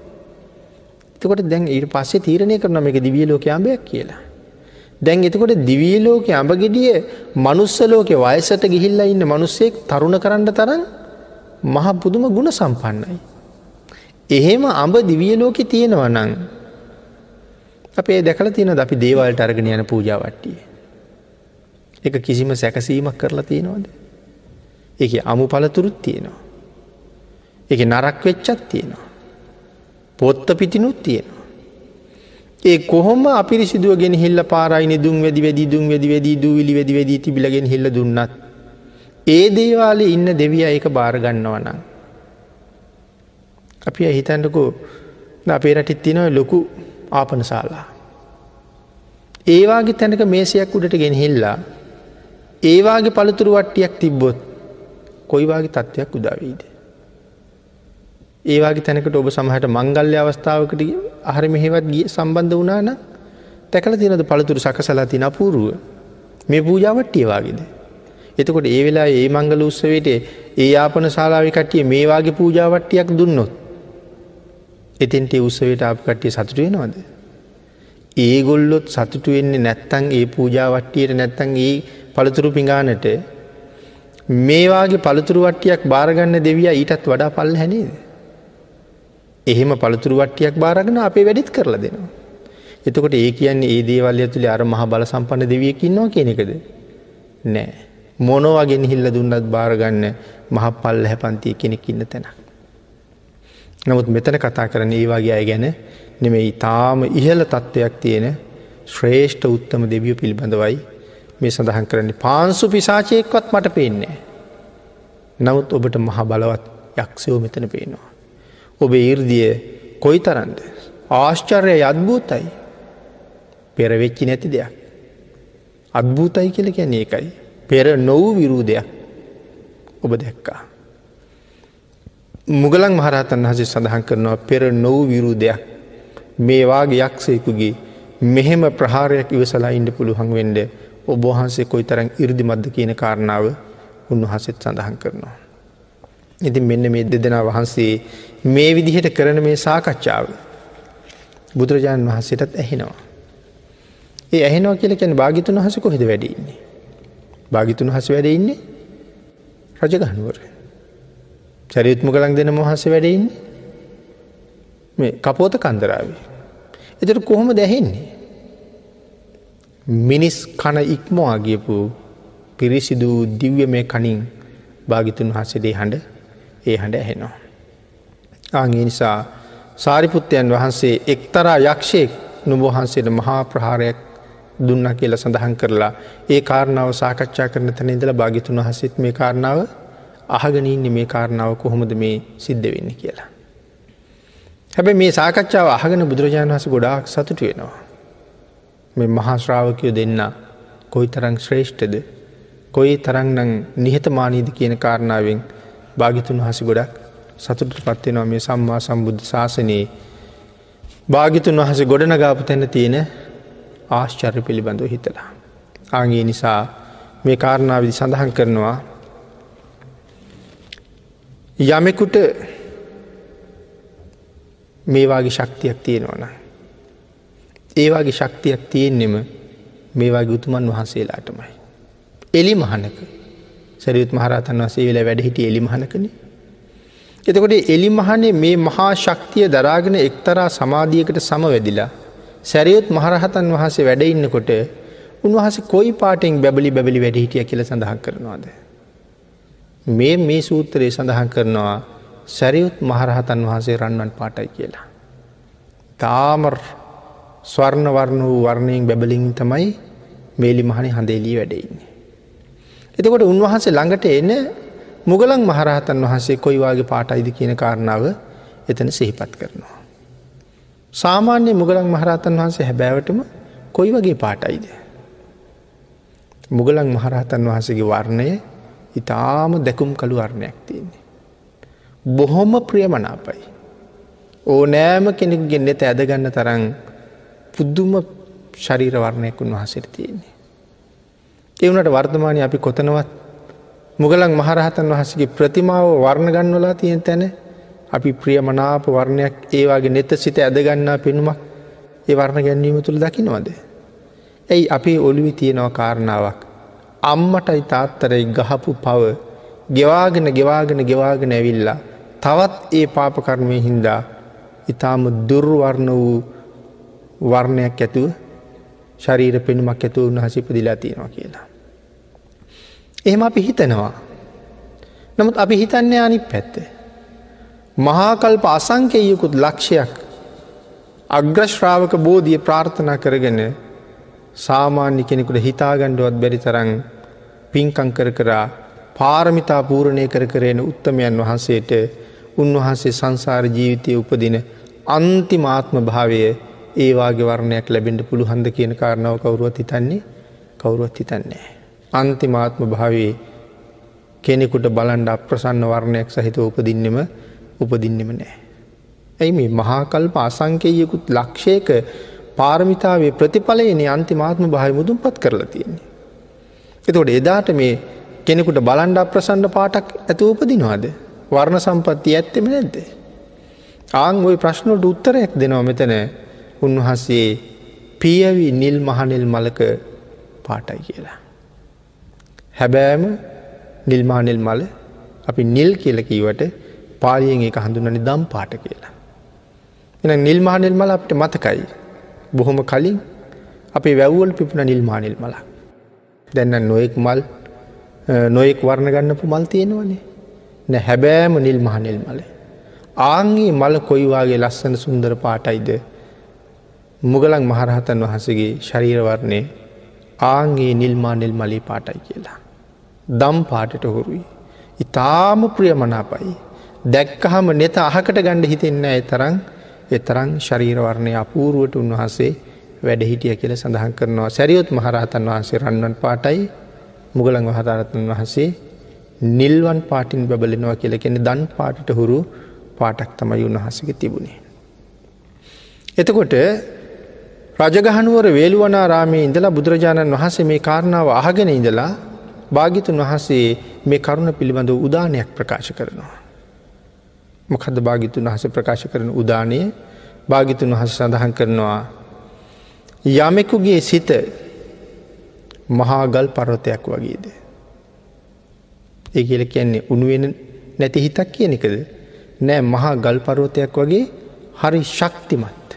එතකොට දැන් ඊට පස්සේ තීරණය කරන එක දිවිය ලෝක අඹයක් කියලා. දැන් එතකොට දිවිය ලෝක අඹගෙඩිය මනුස්සලෝක වයසට ගිහිල්ලා ඉන්න මනුස්සෙක් තරුණ කරන්න තරන් මහ පුදුම ගුණ සම්පන්නයි. එහෙම අඹ දිවිය ලෝකෙ තියෙනවා නං අපේ දැකල තියෙන අපි දේවල්ට අරගෙන යන පූජාවට්ටිය. එක කිසිම සැකසීමක් කරලා තියෙනවාද. එක අමු පලතුරුත් තියෙනවා. එක නරක් වෙච්චත් තියෙනවා. පොත්ත පිටිනුත් තියෙනවා. ඒ කොහොම අපිරිසිදුව ගෙන හිල්ල පාරයින දුම් වැදි වැදි දුම් වැදි වැදී දූවිලි වැදි වැදී තිබිලගෙන හිල්ල දුන්නත්. ඒ දේවාලේ ඉන්න දෙවිය ඒක භාරගන්නවනම්. අපි හිතන්ටකෝ අපේ රටිත් තිනව ලොකු ආපනශාලා. ඒවාගේ තැනක මේසයක් උඩට ගෙන හිල්ලා ඒවාගේ පළතුරු වට්ටියක් තිබ්බොත් කොයිවාගේ තත්ත්වයක් උදාවීද. ඒවාගේ තැනකට ඔබ සමහට මංගල්‍ය අවස්ථාවකට අහර මෙහෙවත් ගිය සම්බන්ධ වනාන තැකල තිනද පළතුරු සකසලා තින අපූරුව මේ පූජාවට්ටියවාගේද. එතකොට ඒ වෙලා ඒ මංගල උත්සවයට ඒ ආපන ශලාවි කට්ටිය මේවාගේ පූජාවට්ටියක් දුන්නොත් එතෙන්ට උත්සවයට අප කට්ටිය සතුටුවෙනවාද. ඒගොල්ලොත් සතුටු වෙන්නේ නැත්තං ඒ පූජාවට්ටියට නැත්තං ඒ පළතුරු පිඟානට මේවාගේ පළතුරු වට්ටියක් බාරගන්න දෙවිය ඊටත් වඩා පල් හැනේද. එහෙම පළතුරු වට්ටියක් බාරගෙන අපේ වැඩිත් කරලා දෙනවා. එතකොට ඒ කියන්නේ ඒ දේවල් ඇතුළේ අර මහ බල සම්පන්න දෙවියකින්නවා කියන එකද. නෑ. මොනවගෙන හිල්ල දුන්නත් බාරගන්න මහ පල් හැපන්තිය කෙනෙක් ඉන්න තැන. නමුත් මෙතන කතා කරන ඒ වගේ අය ගැන නෙමෙයි තාම ඉහල තත්ත්වයක් තියෙන ශ්‍රේෂ්ඨ උත්තම දෙවිය පිළිබඳවයි මේ සඳහන් කරන්නේ පාන්සු පිසාචයක්වත් මට පේන්නේ. නමුත් ඔබට මහ බලවත් යක්ෂයෝ මෙතන පේනවා. ඔබ ඉර්දිය කොයි තරන්ද. ආශ්චර්ය අත්භූතයි පෙරවෙච්චි නැති දෙයක්. අත්භූතයි කියල කැන එකයි. පෙර නොවූ විරූදයක් ඔබ දැක්කා. මුගලන් මහරහතන් හසේ සඳහන් කරනවා පෙර නොවූ විරූදයක් මේවාගේ යක්ෂයකුගේ මෙහෙම ප්‍රහාරයක් ඉවසලා ඉන්ඩ පුළුවන් වෙන්ඩ ඔබහන්සේ කොයි තරන් ඉරදිමද්ද කියන කාරණාව උන්වහසෙත් සඳහන් කරනවා. ඉතින් මෙන්න මේ දෙදෙනා වහන්සේ මේ විදිහට කරන මේ සාකච්ඡාව බුදුරජාණන් වහන්සේටත් ඇහෙනවා. ඒ ඇහෙනවා කියල කැන භාගිතුන් හස කොහෙද වැඩඉන්නේ. භාගිතුන් හස වැඩඉන්නේ රජගහනුවර. චරිත්ම කළන් දෙන මොහස වැඩඉන්නේ මේ කපෝත කන්දරාවේ. එතට කොහොම දැහෙන්නේ. මිනිස් කන ඉක්මවා ගියපු පිරිසිදු දිව්‍ය මේ කනින් භාගිතුන් වහසදේ හඬ ඒ හඬ ඇහෙනවා. ආගේ නිසා සාරිපුත්තයන් වහන්සේ එක්තරා යක්ෂයෙක් නුබහන්සේට මහා ප්‍රහාරයක් දුන්න කියල සඳහන් කරලා ඒ කාරණාව සාකච්ඡා කරන තැන ඉදල භාගිතුන් වහසෙත් මේ කාරණාව අහගනඉන්න මේ කාරණාව කොහොමද මේ සිද්ධ වෙන්න කියලා. හැබැ මේ සාකච්ඡාව අහගෙන බුදුරජාණන් වහස ගොඩාක් සතුට වෙනවා. මේ මහාශ්‍රාවකයෝ දෙන්න කොයි තරං ශ්‍රේෂ්ඨද කොයි තරංනං නිහතමානීද කියන කාරණාවෙන් භාගිතුන් වහස ගොඩක් සතුට පත්වෙනවා මේ සම්මා සම්බුද්ධ ශාසනයේ භාගිතුන් වහස ගොඩනගාපු තැන තියෙන ආශ්චර්ය පිළිබඳව හිතලා. ආගේ නිසා මේ කාරණාවිදි සඳහන් කරනවා යමෙකුට මේවාගේ ශක්තියක් තියෙනවන. ඒවාගේ ශක්තියක් තියෙන්නෙම මේවාගේ උතුමන් වහන්සේලාටමයි. එලි මහනක සැරියුත් මහරතන් වසේ වෙලා වැඩහිට එලි මහනකන. එතකොට එලි මහනේ මේ මහා ශක්තිය දරාගෙන එක්තරා සමාධියකට සමවැදිලා සැරියුත් මහරහතන් වහන්සේ වැඩඉන්නකොට උන්වහස කොයි පාටෙන් බැබලි බැබලි වැඩහිටිය කියල සඳහන් කරනවාද. මේ මේ සූත්‍රයේ සඳහන් කරනවා සැරියුත් මහරහතන් වහන්සේ රන්වන් පාටයි කියලා. තාමර් ස්වර්ණ වර්ණ වූ වර්ණයෙන් බැබලින් තමයි මේලි මහනි හඳේලී වැඩඉන්නේ. එතකොට උන්වහන්සේ ළඟට එන මුගලන් මහරහතන් වහන්සේ කොයිවාගේ පාටයිද කියන කාරණාව එතන සිහිපත් කරනවා. සාමාන්‍ය මුගලන් මහරහතන් වහන්සේ හැබෑවටම කොයි වගේ පාටයිද. මුගලන් මහරහතන් වහන්සේගේ වර්ණය ඉතාම දැකුම් කළු වර්ණයක් තියන්නේ. බොහොම ප්‍රියමනාපයි. ඕනෑම කෙනෙක්ගෙන් නෙත ඇදගන්න තරන් පුද්දුම ශරීර වර්ණයක් උන්වහසට තියෙන්නේ. එවනට වර්තමානය අපි කොතනවත් මුගලන් මහරහතන් වහසගේ ප්‍රතිමාව වර්ණ ගන්නවලා තියෙන තැන අපි ප්‍රියමනාප වර්ණයක් ඒවාගේ නෙත සිත ඇදගන්නා පෙනුමක් ඒ වර්ණ ගැන්වීම තුළ දකිනවද. ඇයි අපේ ඔළුවි තියෙනව කාරණාවක්. අම්මටයි තාත්තරයි ගහපු පව ගෙවාගෙන ගෙවාගෙන ගෙවාගෙන ඇවිල්ලා තවත් ඒ පාපකර්මය හින්දා ඉතාම දුර්වර්ණ වූ වර්ණයක් ඇතුව ශරීර පෙනුමක් ඇතු උන්හසිපදිලා තියෙනවා කියලා. එහෙම අපි හිතනවා. නමුත් අපි හිතන්නේ අනි පැත්ත. මහාකල්ප අසංකයකුත් ලක්ෂයක් අග්‍රශ්‍රාවක බෝධිය ප්‍රාර්ථනා කරගෙන සාමාන්‍ය කෙනෙකුට හිතාගණ්ඩුවත් බැරි තරං පින්කං කර කරා පාරමිතා පූරණය කර කරෙන උත්තමයන් වහන්සේට උන්වහන්සේ සංසාර ජීවිතය උපදින අන්තිමාත්ම භාවය ඒවාගේ වර්ණයක් ලැබෙන්ට පුළුහන්ද කියන කාරණාව කවරුවත් හිතන්නේ කවුරුවත් හිතන්නේ. අන්තිමාත්ම භාවේ කෙනෙකුට බලන්ඩ අප්‍රසන්න වර්ණයක් සහිත උපදින්නෙම උපදින්නෙම නෑ. ඇයි මේ මහාකල්ප අසංකයකුත් ලක්ෂයක පාරමිතාවේ ප්‍රතිඵලයනේ අන්තිමාත්ම භාය මුදුම් පත් කරලා තියෙන්නේ. එතකොට එදාට මේ කෙනෙකුට බලන්ඩ අප්‍රසන්න පාටක් ඇතු උපදිනවාද. වර්ණ සම්පත්ති ඇත්තෙම නැද්ද. ආං ඔය ප්‍රශ්නොට උත්තරයක් දෙනවා මෙතන උන්වහන්සේ පියවි නිල් මහනිල් මලක පාටයි කියලා. හැබෑම නිල්මානෙල් මල අපි නිල් කියල කීවට පාලියෙන් එක හඳුනනි දම් පාට කියලා. එන නිල්මානෙල් මල අපට මතකයි. බොහොම කලින් අපේ වැව්වල් පිපුණ නිල්මානෙල් මල. දැන්න නොයෙක් මල් නොයෙක් වර්ණ ගන්නපු මල් තියෙනවනේ නැ හැබෑම නිල් මහනෙල් මල. ආංගේ මල කොයිවාගේ ලස්සන සුන්දර පාටයිද මුගලන් මහරහතන් වහසගේ ශරීරවරණය ආන්ගේ නිල්මානෙල් මලි පාටයි කියලා. දම් පාටට හොරුයි. ඉතාම ප්‍රියමනාපයි. දැක්කහම නෙත අහකට ගණ්ඩ හිතෙන්න ඇ තරං එතරං ශරීරවරණය අපූරුවට උන්වහසේ වැඩහිටිය කියල සඳහන් කරනවා සැරියොත් මහරහතන් වහන්සේ රන්වන් පාටයි මුගලන් වහරතන් වහසේ නිල්වන් පාටින් බැබලෙනවා කියල කෙනෙ දන් පාටට හුරු පාටක් තමයි උන්වහසක තිබුණේ. එතකොට රජගහනුවර වේළුවනාරාමේ ඉඳලා බුදුරජාණන් වහන්සේ මේ කාරණාව අහගෙන ඉඳලා භාගිතුන් වහන්සේ මේ කරුණ පිළිබඳ උදානයක් ප්‍රකාශ කරනවා. මොකද භාගිතුන් වහස ප්‍රකාශ කරන උදානය භාගිතුන් වහස සඳහන් කරනවා යමෙකුගේ සිත මහාගල් පරවතයක් වගේද. ඒ කියල කියන්නේ උනුවෙන නැති හිතක් කියන එකද නෑ මහා ගල් පරෝතයක් වගේ හරි ශක්තිමත්.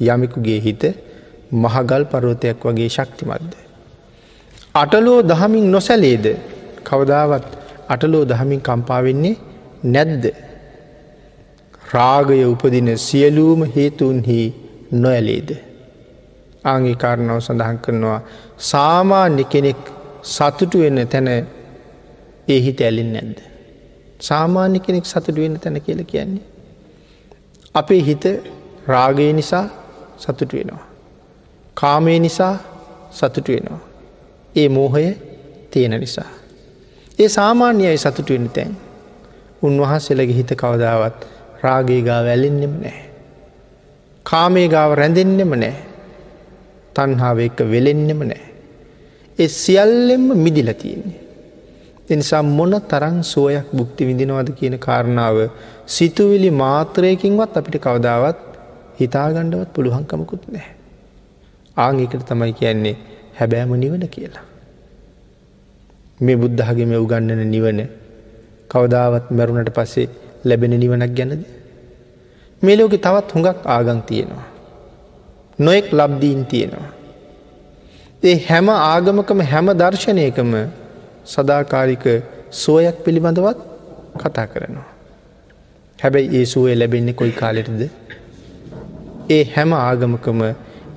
යමෙකුගේ හිත මහගල් පරෝතයක් වගේ ශක්තිමත්ද. අටලෝ දහමින් නොසැලේද කවදාවත් අටලෝ දහමින් කම්පාවෙන්නේ නැද්ද. රාගය උපදින සියලූම හේතුන්හි නොඇලේද. ආංගේ කාරණාව සඳහන් කරනවා සාමාන්‍ය කෙනෙක් සතුටු වෙන්න තැන ඒහිත ඇලින් නැද්ද. සාමාන්‍ය කෙනෙක් සතුට වෙන්න තැන කියල කියන්නේ. අපේ හිත රාගය නිසා සතුට වෙනවා. කාමය නිසා සතුට වෙනවා. ඒ මෝහය තියෙන නිසා. ඒ සාමාන්‍යයි සතුට වෙන තැන්. උන්වහන්සේලගේ හිත කවදාවත් රාගේ ගා වැලෙන්නෙම නෑ. කාමේ ගාව රැඳෙන්නෙම නෑ. තන්හාාව එක්ක වෙලෙන්නෙම නෑ. එ සියල්ලෙම්ම මිදිල තියෙන්නේ. එනිසා මොන තරං සුවයක් බුක්ති විඳිනවද කියන කාරණාව සිතුවිලි මාත්‍රයකින්වත් අපිට කවදාවත් හිතාගණ්ඩවත් පුළුවන්කමකුත් නෑ. ආංගිකට තමයි කියන්නේ හැබෑම නිවන කියලා. මේ බුද්ධහගේ මෙ උගන්නන නිවන කවදාවත් මැරුණට පස්සේ ලැබෙන නිවනක් ගැනද. මේ ලෝකෙ තවත් හුඟක් ආගං තියෙනවා. නොෙක් ලබ්දීන් තියෙනවා. ඒ හැම ආගමකම හැම දර්ශනයකම සදාකාරික සෝයක් පිළිබඳවත් කතා කරනවා. හැබැයි ඒ සුවේ ලැබෙන්නේ කොයි කාලෙටද ඒ හැම ආගමකම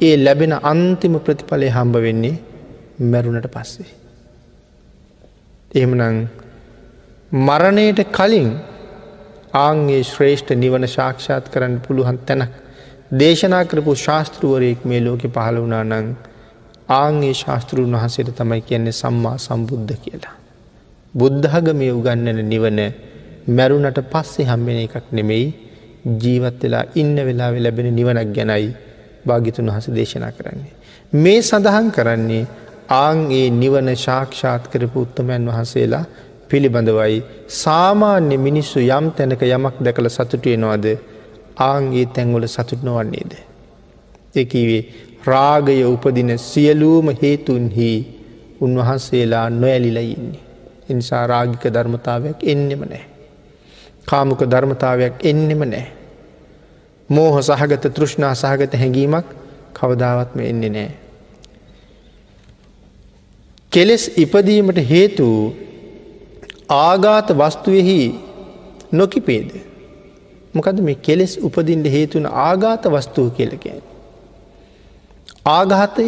ඒ ලැබෙන අන්තිම ප්‍රතිඵලය හම්බ වෙන්නේ මැරුණට පස්සේ. එහෙමනං මරණයට කලින් ආංගේ ශ්‍රේෂ්ඨ නිවන ශාක්ෂාත් කරන්න පුළුවන් තැනක් දේශනා කරපු ශාස්තෘුවරයෙක් මේ ලෝකෙ පහළ වුණා නං ආංගේ ශාස්තෘන් වහසට තමයි කියන්නේ සම්මා සම්බුද්ධ කියලා. බුද්ධහගමය උගන්නන නිවන මැරුණට පස්සේ හම්බෙන එකක් නෙමෙයි ජීවත් වෙලා ඉන්න වෙලා ලැබෙන නිවනක් ගැනයි භාගිතුන් වහස දේශනා කරන්නේ. මේ සඳහන් කරන්නේ ආං ඒ නිවන ශාක්ෂාත් කරපු උත්තමයන් වහන්සේලා පිළිබඳවයි සාමාන්‍ය මිනිස්සු යම් තැනක යමක් දැකළ සතුටුවෙනවාද ආන්ගේ තැන්වල සතුට නොවන්නේද. එකීවේ රාගය උපදින සියලූම හේතුන්හි උන්වහන්සේලා නොඇලිලා ඉන්නේ. එනිසා රාගික ධර්මතාවයක් එන්නෙම නෑ. කාමුක ධර්මතාවයක් එන්නෙම නෑ. මෝහ සහගත තෘෂ්ණා සහගත හැඟීමක් කවදාවත්ම එන්නේ නෑ. කෙලෙස් ඉපදීමට හේතු ආගාත වස්තුවෙහි නොකිපේද. මොකද මේ කෙලෙස් උපදින්ට හේතුන ආගාත වස්තුව කියලකැන. ආගාතය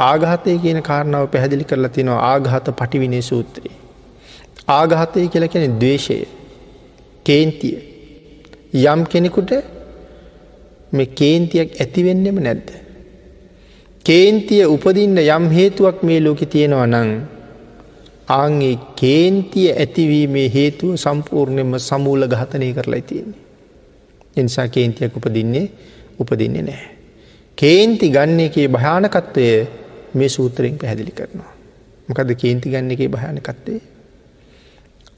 ආගාතය කියන කාරණාව පැහැදිලි කරලා තිනවා ආගාත පටිවිනේ සූත්‍රයේ. ආගාතය කියල කැන දවේශය කේන්තිය යම් කෙනෙකුට මේ කේන්තියක් ඇතිවෙන්නෙම නැද්ද. කේන්තිය උපදින්න යම් හේතුවක් මේ ලෝකෙ තියෙනවා නං ආන්ගේ කේන්තිය ඇතිවීමේ හේතුව සම්පූර්ණයම සමූල ගහතනය කරලා තියන්නේ. එනිසා කේන්තියක් උපදින්නේ උපදින්නේ නෑ. කේන්ති ගන්න එකේ භයානකත්වය මේ සූත්‍රයෙන් පැහැදිලි කරනවා. මොකද කේන්ති ගන්න එකේ භයානකත්වේ.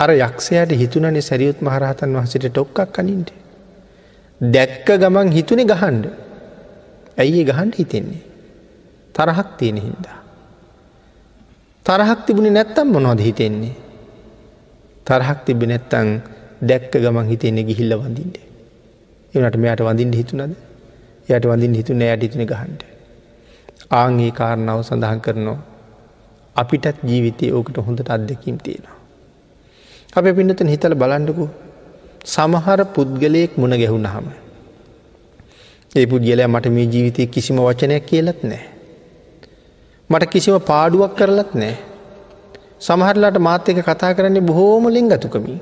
අර යක්ෂයට හිතුනනේ සැරියුත් මහරහතන් වහසට ටොක්කක් කනින්ට. දැක්ක ගමන් හිතුනෙ ගහන්ඩ. ඇයි ගහන්ඩ හිතෙන්නේ. තරහක් තියෙන හින්දා. තරහක් තිබුණි නැත්තම් මොනොද හිතෙන්නේ. තරහක් තිබ නැත්තං දැක්ක ගමන් හිතෙන්නේ ගිහිල්ල වඳින්ට. එනට මෙයට වඳින්ට හිතුනද යට වඳින් හිතුන යට හිතුන ගහන්ට. ආංගේ කාරණාව සඳහන් කරනවා. අපිටත් ජීවිතය ඕකට හොඳට අත්දැකීම් තියෙනවා. අප පින්නතන හිතල බලන්ඩකු සමහර පුද්ගලයෙක් මුණ ගැහුණ හම. ඒ පුද්ගලයා මට මේ ජීවිතය කිසිම වචනයක් කියලත් නෑ. මට කිසිම පාඩුවක් කරලත් නෑ. සමහරලාට මාත් එක කතා කරන්නේ බොහෝම ලිංගතුකමී.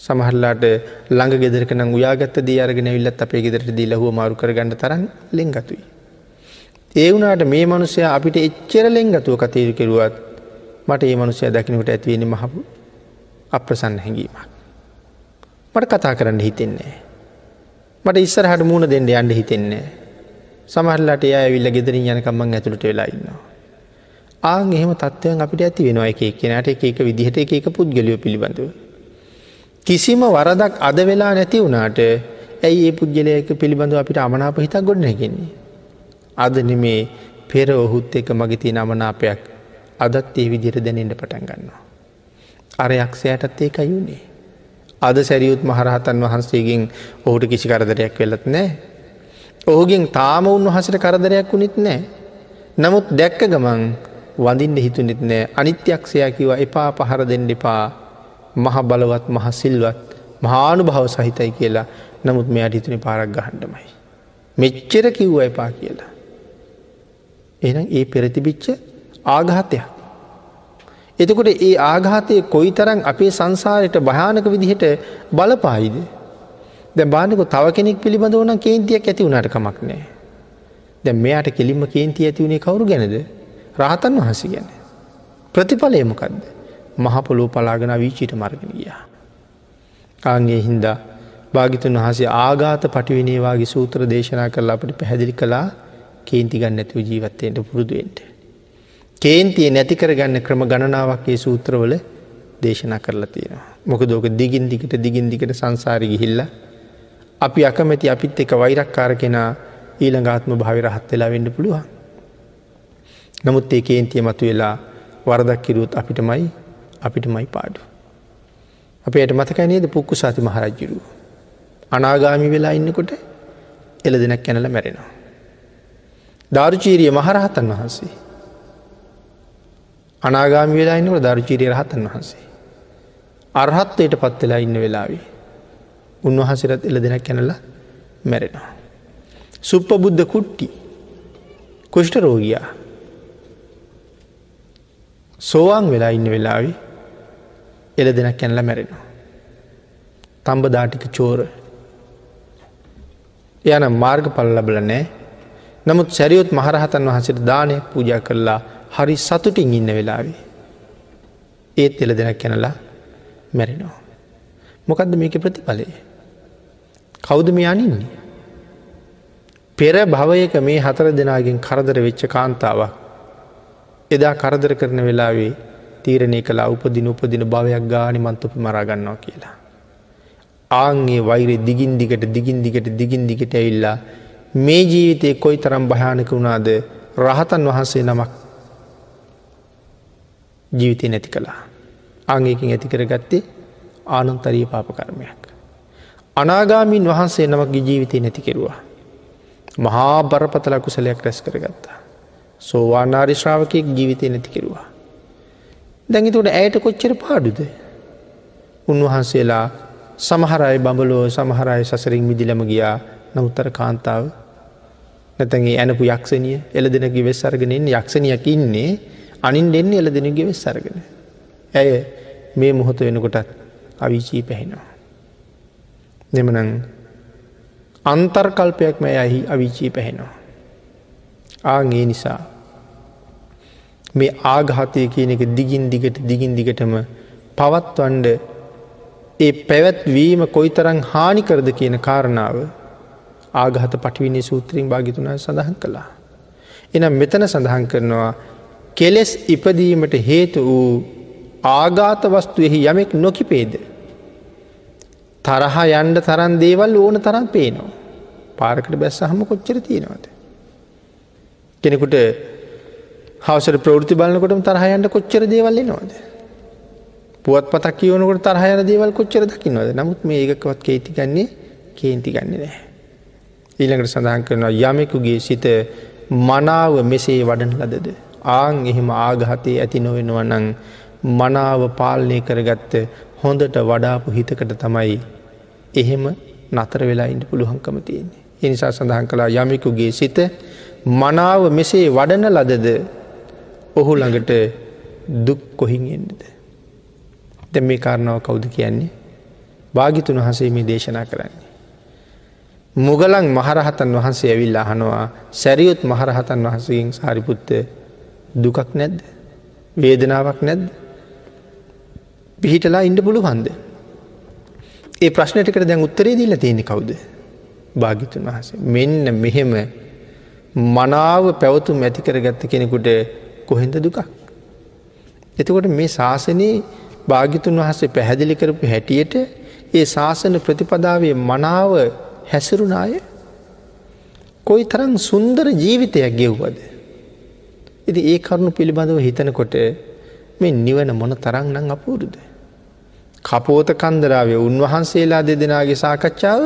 සමහරලාට ළඟ ගෙදරක නම් උයාගත්ත දී අරගෙන විල්ලත් අපේ ගෙදරට දී ලහුව මාරු කරගන්න තරන් ලෙංගතුයි. ඒ වුණට මේ මනුසය අපිට එච්චර ලෙංගතුව කතේරු කෙරුවත් මට ඒ මනුසය දකිනට ඇතිවෙන මහපු අප්‍රසන්න හැඟීමක්. මට කතා කරන්න හිතෙන්නේ. මට ඉස්සරහට මූුණ දෙන්න යන්න හිතෙන්නේ. සමහරලට එය ඇවිල්ල ගෙදරින් යනකම්මන් ඇතුළට වෙලා ඉන්නවා. ආං එහෙම තත්වයන් අපිට ඇති වෙනවා එක කෙනට එක විදිහට එක පුද්ගලිය පිළිබඳව. කිසිම වරදක් අද වෙලා නැති වුණාට ඇයි ඒ පුද්ගලයක පිළිබඳව අපිට අමනාප හිතක් ගොඩ නැගෙන්නේ. අද නෙමේ පෙර ඔහුත් එක මගති නමනාපයක් අදත් ඒ විදිර දැනෙන්ට පටන් ගන්නවා. අරයක්ෂයටත් ඒක යුනේ. අද සැරියුත් මහරහතන් වහන්සේගෙන් ඔහුට කිසි කරදරයක් වෙලත් නෑ. ඔහුගෙන් තාම උන්වහසට කරදරයක් වුනිත් නෑ. නමුත් දැක්ක ගමන් වඳින්ට හිතුනෙත් නෑ අනිත්‍යක්ෂයා කිව එපා පහර දෙන්න එපා මහ බලවත් මහ සිල්වත් මහානු භව සහිතයි කියලා නමුත් මෙයට හිතුනි පාරක් ගහන්ඩමයි. මෙච්චර කිව්ව එපා කියලා. එනම් ඒ පෙරතිබිච්ච ආඝාතයක්. එතකොට ඒ ආඝාතය කොයි තරන් අපේ සංසාරයට භයානක විදිහට බලපායිද. දැ බානක තව කෙනෙක් පිළිබඳ වන කේන්තියක් ඇති වුණට කමක් නෑ. දැ මෙයාට කෙලින්ම කේන්ති ඇති වුණේ කවරු ගැනද රහතන් වහස ගැන. ප්‍රතිඵලයමකක්ද. මහපොලෝ පලාගෙන වීචීට මර්ගෙන ගිය. ආගේ හින්දා භාගිතුන් වහසේ ආගාත පටිවිනේවාගේ සූත්‍ර දේශනා කරලා අපට පැහැදිලි කලා කේන්තිගන්න නැතිව ජීවත්තයට පුරුදුවෙන්ට. කේන්තිය නැතිකර ගන්න ක්‍රම ගණනාවක්ගේ සූත්‍රවල දේශනා කරලා තියෙනවා. මොකදෝක දිගින් දිකට දිගින් දිකට සංසාරි ගිහිල්ල. අපි අකමැති අපිත් එක වෛරක්කාර කෙනා ඊළඟාත්ම භාවි රහත් වෙලා වෙන්න පුළුවන්. නමුත් ඒ කේන්තිය මතු වෙලා වරදක් කිරුත් අපිටමයි අපිටමයි පාඩු. අපේට මතකයි නේද පුක්කු සාති මහරජ්ජුරුව. අනාගාමි වෙලා ඉන්නකොට එල දෙනක් කැනල මැරෙනවා. ධාරුචීරිය මහරහතන් වහන්සේ. අනාගාමි වෙලා ඉන්නකට ධරුචීරිය රහතන් වහන්සේ. අරහත්වයට පත් වෙලා ඉන්න වෙලාවේ. උන්වහසිරත් එල දෙනක් කැනලා මැරෙනවා. සුප්ප බුද්ධ කුට්ටි කුෂ්ට රෝගයා සෝවාන් වෙලා ඉන්න වෙලාවි එල දෙනක් කැනල මැරෙනවා. තම්බ දාටික චෝර යන මාර්ග පල් ලබල නෑ නමුත් සැරියොත් මහරහතන් වහසට දානය පූජ කරලා හරි සතුටින් ඉන්න වෙලාවේ. ඒත් එල දෙනක් කැනලා මැරෙනවා. මොකක්ද මේක ප්‍රතිඵලය. කෞුද මේ අනින්නේ. පෙර භවයක මේ හතර දෙනාගෙන් කරදර වෙච්ච කාන්තාවක් එදා කරදර කරන වෙලාවේ තීරණය කලා උපදින උපදින භවයක් ගානි මන්තපි මරාගන්නවා කියලා. ආන්ගේ වෛරය දිගින් දිගට දිගින් දිගට දිගින් දිගට ඇවිල්ලා මේ ජීවිතය කොයි තරම් භයානක වුණාද රහතන් වහන්සේ නමක් ජීවිතය නැති කළා. අංගේකින් ඇති කරගත්තේ ආනන්තරීය පාපකර්මයක්. අනාගාමීන් වහන්සේ නමක්ගේ ජීවිතය නැති කෙරවා. මහා බරපතල කුසලයක් රැස් කරගත්තා. සෝවානාරි ශ්‍රාවකයෙක් ජීවිතය නැති කෙරවා. දැඟිතුට ඇයට කොච්චර පාඩුද. උන්වහන්සේලා සමහරයි බඹලෝ සමහරයි සසරින් මිදිලම ගියා නමුත්තර කාන්තාව නැතැගේ ඇනපු යක්ෂණිය එල දෙනගේ වෙස් අර්ගෙනෙන් යක්ෂණයක් ඉන්නේ අනින් දෙන්න එල දෙනගේ වෙස් අරගෙන. ඇය මේ මොහොත වෙනකොටත් අවිචී පැහෙනවා. දෙමනං අන්තර්කල්පයක් මෑ අහි අවිචී පැහෙනවා. ආගේ නිසා මේ ආඝාතය කියන එක දිගින් දිගට දිගින් දිගටම පවත්වන්ඩ ඒ පැවැත්වීම කොයි තරං හානි කරද කියන කාරණාව ආගහත පටිවිනි සූත්‍රීන් භාගිතුනා සඳහන් කළා. එනම් මෙතන සඳහන් කරනවා කෙලෙස් ඉපදීමට හේතු වූ ආගාත වස්තුවෙහි යමෙක් නොකිපේද. තරහා යන්ඩ තරන් දේවල් ඕන තරම් පේනවා. පාරකට බැස්ස හම කොච්චර තියෙනවද. කෙනෙකුට හවසට ප්‍රෘති බලන්නකොටම තරහයන්ට කොච්චර දේවල්ල නොවද. පුවත් පතක් කියවනකට තරහයන දේවල් කොච්චර දකින්නවද නමුත් මේ ඒකවත් කේති ගන්නේ කේන්ති ගන්නේ නෑ. ඊළඟට සඳහන් කරනවා යමෙකුගේ සිත මනාව මෙසේ වඩන ලදද. ආං එහෙම ආගහතේ ඇති නොවෙනවනං මනාව පාලනය කරගත්ත හොඳට වඩාපු හිතකට තමයි එහෙම නතර වෙලා ඉන්න පුළුවන්කම තියෙන්නේ. එනිසා සඳහන් කලා යමිකුගේ සිත මනාව මෙසේ වඩන ලදද ඔහු ළඟට දුක් කොහින් එන්නද. දැ මේ කාරණාව කවුද කියන්නේ භාගිතුන් වහසේ මේ දේශනා කරන්නේ. මුගලන් මහරහතන් වහන්සේ ඇවිල් අහනවා සැරියුත් මහරහතන් වහසකින් සාරිපුත්ත දුකක් නැද්ද. වේදනාවක් නැද්ද. පිහිටලා ඉන්ඩ පුළු හන්ද. ඒ ප්‍රශ්නටිකට දැන් උත්තරේ දිල්ල තියෙනෙ කවුද. භාගිතුන් වහස. මෙන්න මෙහෙම මනාව පැවතුම් ඇතිකර ගත්ත කෙනෙකුට කොහෙන්ද දුකක්. එතකොට මේ ශාසනයේ භාගිතුන් වහසේ පැහැදිලි කරපු හැටියට ඒ ශාසන ප්‍රතිපදාවේ මනාව හැසිරුණාය කොයි තරම් සුන්දර ජීවිතයක් ගෙව්වද. ඉති ඒ කරුණු පිළිබඳව හිතනකොට මේ නිවන මොන තරං නං අපූරුද. කපෝත කන්දරාවේ උන්වහන්සේලා දෙදෙනගේ සාකච්ඡාව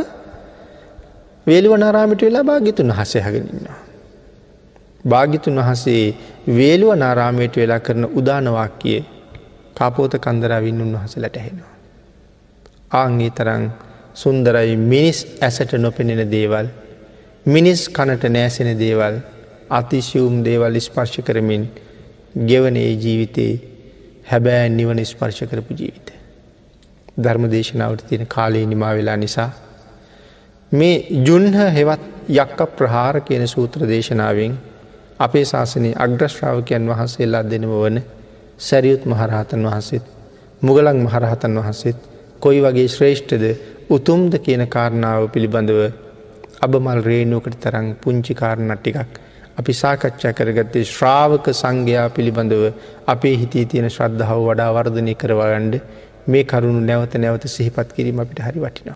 වේළුවනාරාමිට වෙලා භාගිතුන් හසයහගෙනන්නවා. භාගිතුන් වහසේ වේළුව නාරාමයට වෙලා කරන උදානවාක්කිය කාපෝත කන්දරාවින් උන්වහසලට හෙනවා. ආංගේ තරං සුන්දරයි මිනිස් ඇසට නොපෙනෙන දේවල් මිනිස් කනට නෑසෙන දේවල් අතිශයුම් දේවල් ස්පර්ශ කරමින් ගෙවනේ ජීවිතයේ හැබෑ නිවන ස්පර්ශ කරපු ජීවිත. ධර්ම දේශනාවට තියෙන කාලයේ නිමා වෙලා නිසා මේ ජුන්හ හෙවත් යක්ක ප්‍රහාර කියන සූත්‍ර දේශනාවෙන් අපේ ශාසනයේ අග්‍රශ්‍රාවකයන් වහන්සේලා දෙනම වන සැරියුත් මහරහතන් වහන්සේත් මුගලන් මහරහතන් වහන්සේත් කොයි වගේ ශ්‍රේෂ්ඨද උතුම්ද කියන කාරණාව පිළිබඳව අබමල් රේනුවකට තරං පුංචි කාරණත් ටිකක් අපි සාකච්ඡා කරගත්තේ ශ්‍රාවක සංඝයා පිළිබඳව අපේ හිතී තියෙන ශ්‍රද්ධාව වඩා වර්ධනය කරවාගණ්ඩ මේ කරුණු නැවත නැවත සිහිපත් කිරීම අපිට හරි වටිනවා.